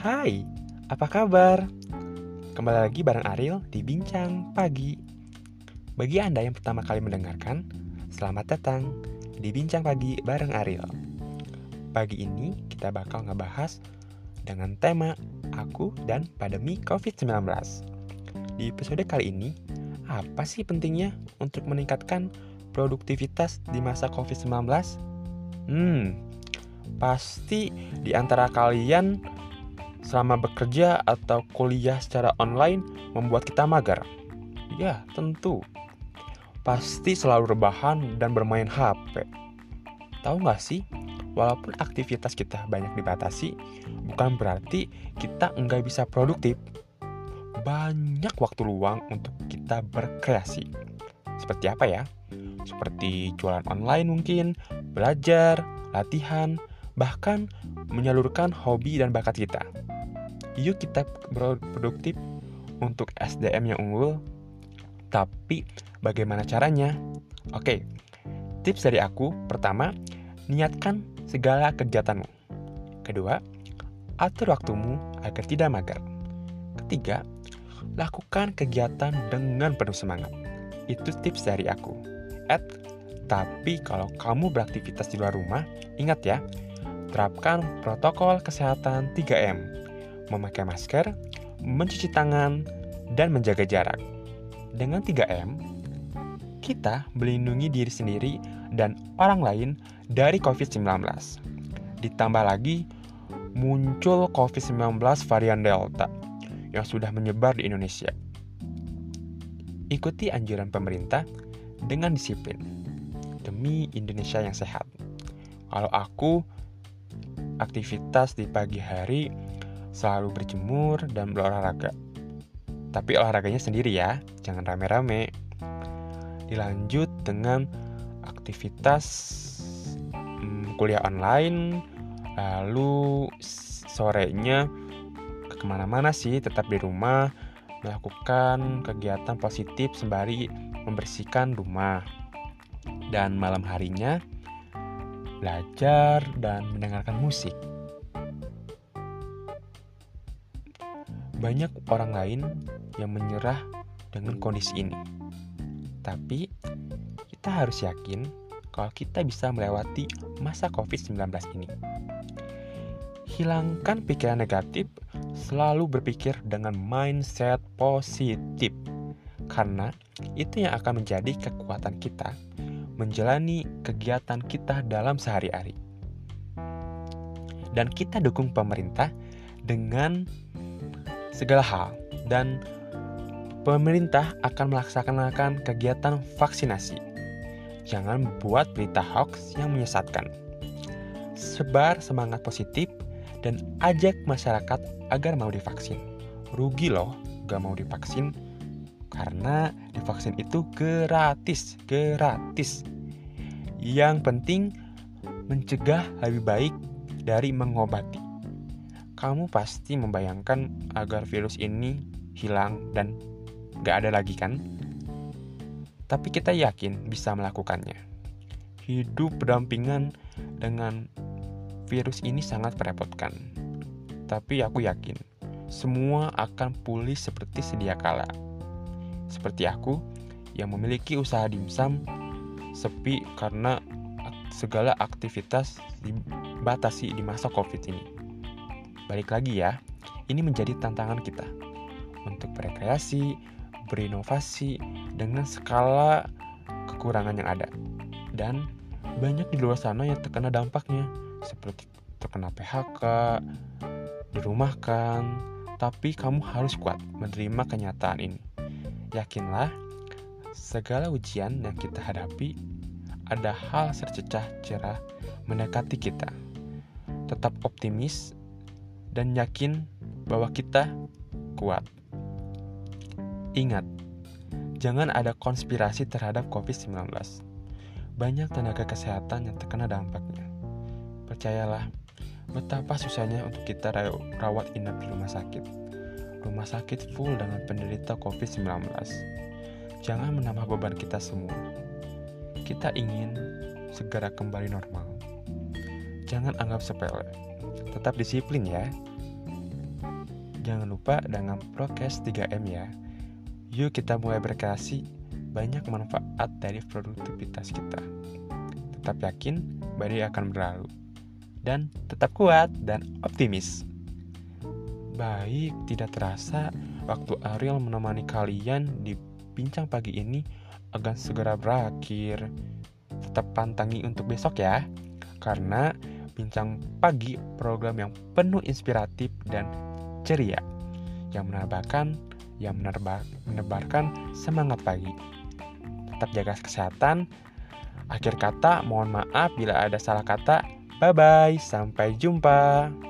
Hai, apa kabar? Kembali lagi bareng Ariel di Bincang Pagi. Bagi Anda yang pertama kali mendengarkan, selamat datang di Bincang Pagi bareng Ariel. Pagi ini kita bakal ngebahas dengan tema Aku dan Pandemi COVID-19. Di episode kali ini, apa sih pentingnya untuk meningkatkan produktivitas di masa COVID-19? Hmm, pasti di antara kalian selama bekerja atau kuliah secara online membuat kita mager. Ya, tentu. Pasti selalu rebahan dan bermain HP. Tahu nggak sih, walaupun aktivitas kita banyak dibatasi, bukan berarti kita nggak bisa produktif. Banyak waktu luang untuk kita berkreasi. Seperti apa ya? Seperti jualan online mungkin, belajar, latihan, bahkan menyalurkan hobi dan bakat kita. Yuk kita produktif untuk SDM yang unggul. Tapi bagaimana caranya? Oke, tips dari aku pertama, niatkan segala kegiatanmu. Kedua, atur waktumu agar tidak mager. Ketiga, lakukan kegiatan dengan penuh semangat. Itu tips dari aku. At, tapi kalau kamu beraktivitas di luar rumah, ingat ya, terapkan protokol kesehatan 3M. Memakai masker, mencuci tangan, dan menjaga jarak. Dengan 3M, kita melindungi diri sendiri dan orang lain dari COVID-19. Ditambah lagi, muncul COVID-19 varian Delta yang sudah menyebar di Indonesia. Ikuti anjuran pemerintah dengan disiplin demi Indonesia yang sehat. Kalau aku aktivitas di pagi hari selalu berjemur dan berolahraga. Tapi olahraganya sendiri ya, jangan rame-rame. Dilanjut dengan aktivitas hmm, kuliah online, lalu sorenya ke mana-mana sih, tetap di rumah, melakukan kegiatan positif sembari membersihkan rumah. Dan malam harinya belajar dan mendengarkan musik. Banyak orang lain yang menyerah dengan kondisi ini. Tapi kita harus yakin kalau kita bisa melewati masa COVID-19 ini. Hilangkan pikiran negatif, selalu berpikir dengan mindset positif. Karena itu yang akan menjadi kekuatan kita menjalani kegiatan kita dalam sehari-hari. Dan kita dukung pemerintah dengan segala hal dan pemerintah akan melaksanakan kegiatan vaksinasi. Jangan buat berita hoax yang menyesatkan. Sebar semangat positif dan ajak masyarakat agar mau divaksin. Rugi loh gak mau divaksin karena divaksin itu gratis, gratis. Yang penting mencegah lebih baik dari mengobati. Kamu pasti membayangkan agar virus ini hilang dan gak ada lagi kan? Tapi kita yakin bisa melakukannya. Hidup berdampingan dengan virus ini sangat merepotkan. Tapi aku yakin, semua akan pulih seperti sedia kala seperti aku yang memiliki usaha dimsum sepi karena segala aktivitas dibatasi di masa Covid ini. Balik lagi ya, ini menjadi tantangan kita untuk berekreasi, berinovasi dengan skala kekurangan yang ada. Dan banyak di luar sana yang terkena dampaknya, seperti terkena PHK, dirumahkan, tapi kamu harus kuat menerima kenyataan ini. Yakinlah, segala ujian yang kita hadapi ada hal sercecah cerah mendekati kita. Tetap optimis dan yakin bahwa kita kuat. Ingat, jangan ada konspirasi terhadap COVID-19. Banyak tenaga kesehatan yang terkena dampaknya. Percayalah, betapa susahnya untuk kita rawat inap di rumah sakit rumah sakit full dengan penderita COVID-19. Jangan menambah beban kita semua. Kita ingin segera kembali normal. Jangan anggap sepele. Tetap disiplin ya. jangan lupa dengan prokes 3M ya. Yuk kita mulai berkreasi banyak manfaat dari produktivitas kita. Tetap yakin badai akan berlalu. Dan tetap kuat dan optimis. Baik, tidak terasa waktu Ariel menemani kalian di bincang pagi ini akan segera berakhir. Tetap pantangi untuk besok ya, karena bincang pagi program yang penuh inspiratif dan ceria yang menebarkan yang menerba, menebarkan semangat pagi. Tetap jaga kesehatan. Akhir kata, mohon maaf bila ada salah kata. Bye bye, sampai jumpa.